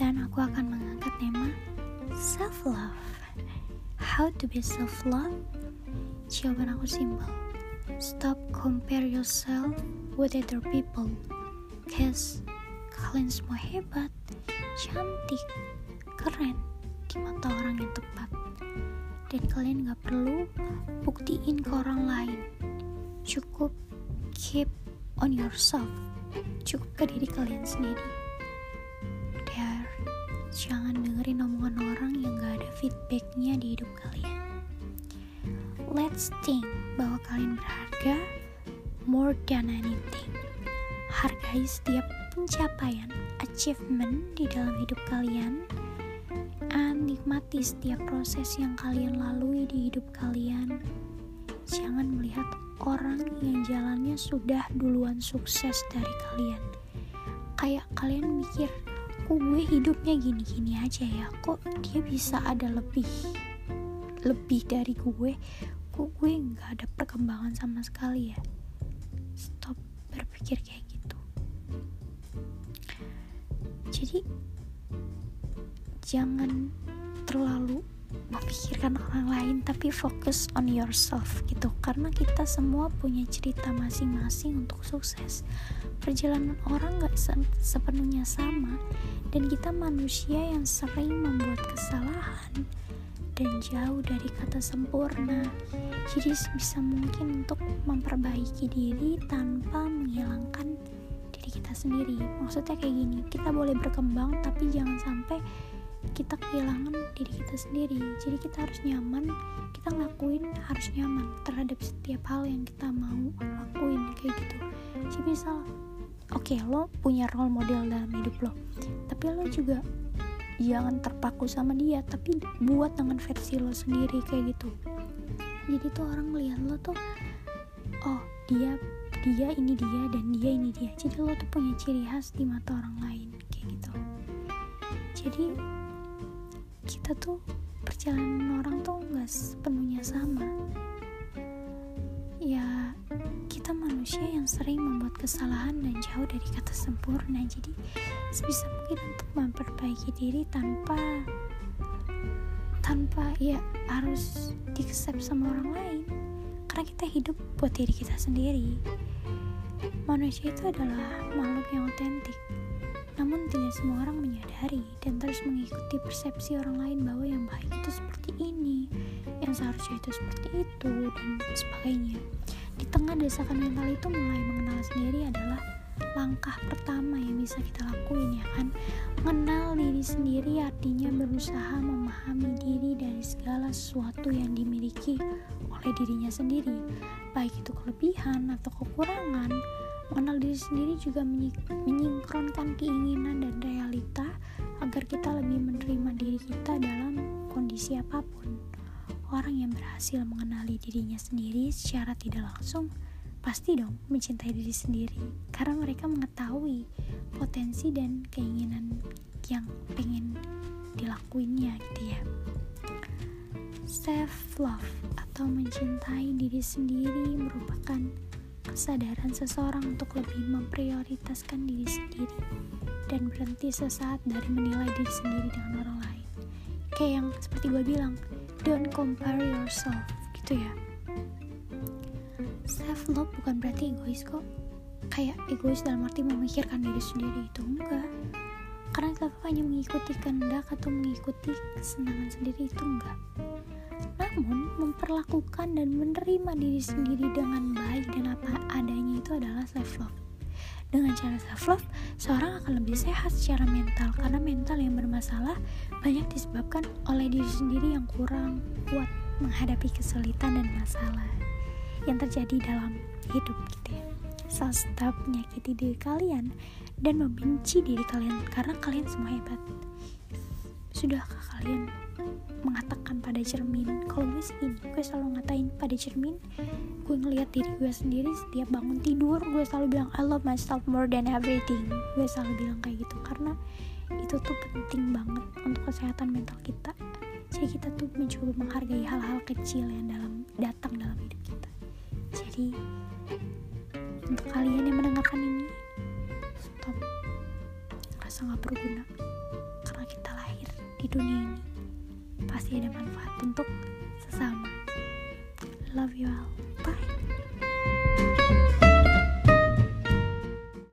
dan aku akan mengangkat tema self love. How to be self love? Jawaban aku simpel. Stop compare yourself with other people. Cause kalian semua hebat, cantik, keren di mata orang yang tepat. Dan kalian gak perlu buktiin ke orang lain. Cukup keep on yourself. Cukup ke diri kalian sendiri. Jangan dengerin omongan orang yang gak ada feedbacknya di hidup kalian. Let's think bahwa kalian berharga more than anything. Hargai setiap pencapaian, achievement di dalam hidup kalian, and nikmati setiap proses yang kalian lalui di hidup kalian. Jangan melihat orang yang jalannya sudah duluan sukses dari kalian. Kayak kalian mikir, kok gue hidupnya gini-gini aja ya, kok dia bisa ada lebih lebih dari gue? Kok gue nggak ada perkembangan sama sekali ya? Stop berpikir kayak gitu. Jadi jangan terlalu memikirkan orang lain tapi fokus on yourself gitu karena kita semua punya cerita masing-masing untuk sukses perjalanan orang gak se sepenuhnya sama dan kita manusia yang sering membuat kesalahan dan jauh dari kata sempurna. Jadi sebisa mungkin untuk memperbaiki diri tanpa menghilangkan diri kita sendiri. Maksudnya kayak gini, kita boleh berkembang tapi jangan sampai kita kehilangan diri kita sendiri. Jadi kita harus nyaman, kita ngelakuin harus nyaman terhadap setiap hal yang kita mau lakuin kayak gitu. Jadi misal, oke okay, lo punya role model dalam hidup lo, tapi lo juga jangan terpaku sama dia tapi buat dengan versi lo sendiri kayak gitu jadi tuh orang melihat lo tuh oh dia dia ini dia dan dia ini dia jadi lo tuh punya ciri khas di mata orang lain kayak gitu jadi kita tuh perjalanan orang tuh nggak sepenuhnya sama. Ya kita manusia yang sering membuat kesalahan dan jauh dari kata sempurna. Jadi sebisa mungkin untuk memperbaiki diri tanpa tanpa ya harus dikesep sama orang lain. Karena kita hidup buat diri kita sendiri. Manusia itu adalah makhluk yang otentik namun tidak semua orang menyadari dan terus mengikuti persepsi orang lain bahwa yang baik itu seperti ini yang seharusnya itu seperti itu dan sebagainya. Di tengah desakan mental itu mulai mengenal sendiri adalah langkah pertama yang bisa kita lakuin ya kan? Mengenal diri sendiri artinya berusaha memahami diri dari segala sesuatu yang dimiliki oleh dirinya sendiri. Baik itu kelebihan atau kekurangan mengenal diri sendiri juga menyingkronkan keinginan dan realita agar kita lebih menerima diri kita dalam kondisi apa pun. Orang yang berhasil mengenali dirinya sendiri secara tidak langsung pasti dong mencintai diri sendiri karena mereka mengetahui potensi dan keinginan yang pengen dilakuinnya gitu ya. Self love atau mencintai diri sendiri merupakan kesadaran seseorang untuk lebih memprioritaskan diri sendiri dan berhenti sesaat dari menilai diri sendiri dengan orang lain. Kayak yang seperti gue bilang don't compare yourself gitu ya. Self love bukan berarti egois kok. Kayak egois dalam arti memikirkan diri sendiri itu enggak. Karena kita hanya mengikuti kehendak atau mengikuti kesenangan sendiri itu enggak namun memperlakukan dan menerima diri sendiri dengan baik dan apa adanya itu adalah self love dengan cara self love, seorang akan lebih sehat secara mental karena mental yang bermasalah banyak disebabkan oleh diri sendiri yang kurang kuat menghadapi kesulitan dan masalah yang terjadi dalam hidup gitu ya. Stop menyakiti diri kalian dan membenci diri kalian karena kalian semua hebat. Sudahkah kalian mengatakan pada cermin. Kalau gue sih gini gue selalu ngatain pada cermin gue ngeliat diri gue sendiri setiap bangun tidur gue selalu bilang I love myself more than everything. Gue selalu bilang kayak gitu karena itu tuh penting banget untuk kesehatan mental kita. Jadi kita tuh mencoba menghargai hal-hal kecil yang dalam datang dalam hidup kita. Jadi untuk kalian yang mendengarkan ini stop. Rasa nggak berguna. Karena kita lahir di dunia ini pasti ada manfaat untuk sesama. Love you all. Bye.